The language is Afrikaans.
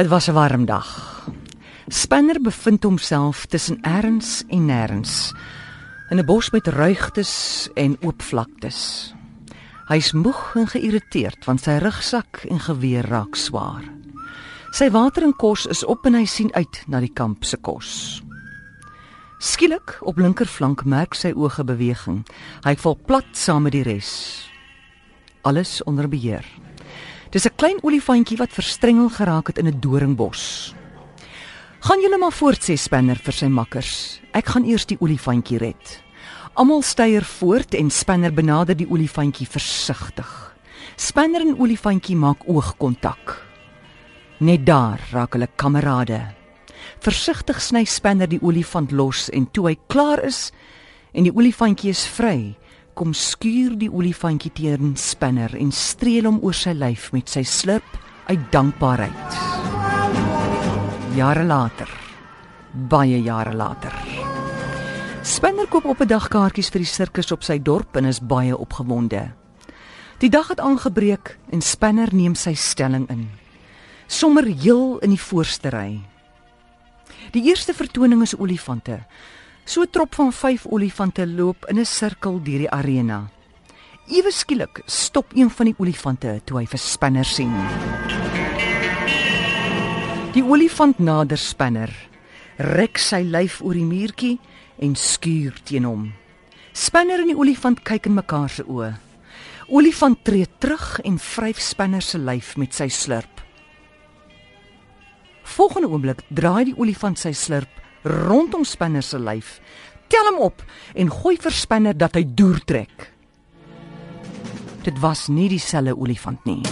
Dit was 'n warm dag. Spanner bevind homself tussen erns en nêrens in 'n bos met ruigtes en oop vlaktes. Hy's moeg en geïrriteerd want sy rugsak en geweer raak swaar. Sy water en kos is op en hy sien uit na die kamp se kos. Skielik op linkerflank merk sy oë beweging. Hy val plat saam met die res. Alles onder beheer. Dis 'n klein olifantjie wat verstrengel geraak het in 'n doringbos. Gaan julle maar voort sê Spanner vir sy makkers. Ek gaan eers die olifantjie red. Almal styer voort en Spanner benader die olifantjie versigtig. Spanner en olifantjie maak oogkontak. Net daar raak hulle kamerade. Versigtig sny Spanner die olifant los en toe hy klaar is en die olifantjie is vry, kom skuur die olifantjie teen Spanner en streel hom oor sy lyf met sy slurp uit dankbaarheid. Jare later, baie jare later. Spanner koop op 'n dag kaartjies vir die sirkus op sy dorp en is baie opgewonde. Die dag het aangebreek en Spanner neem sy stelling in. Sommer heel in die voorste ry. Die eerste vertoning is olifante. So 'n trop van 5 olifante loop in 'n sirkel deur die arena. Ewe skielik stop een van die olifante toe hy vir Spanner sien. Die olifant nader Spanner, rek sy lyf oor die muurtjie en skuur teen hom. Spanner en die olifant kyk in mekaar se oë. Olifant tree terug en vryf Spanner se lyf met sy slurp. Volgende oomblik draai die olifant sy slurp rondom Spanner se lyf, tel hom op en gooi vir Spanner dat hy deur trek. Dit was nie dieselfde olifant nie.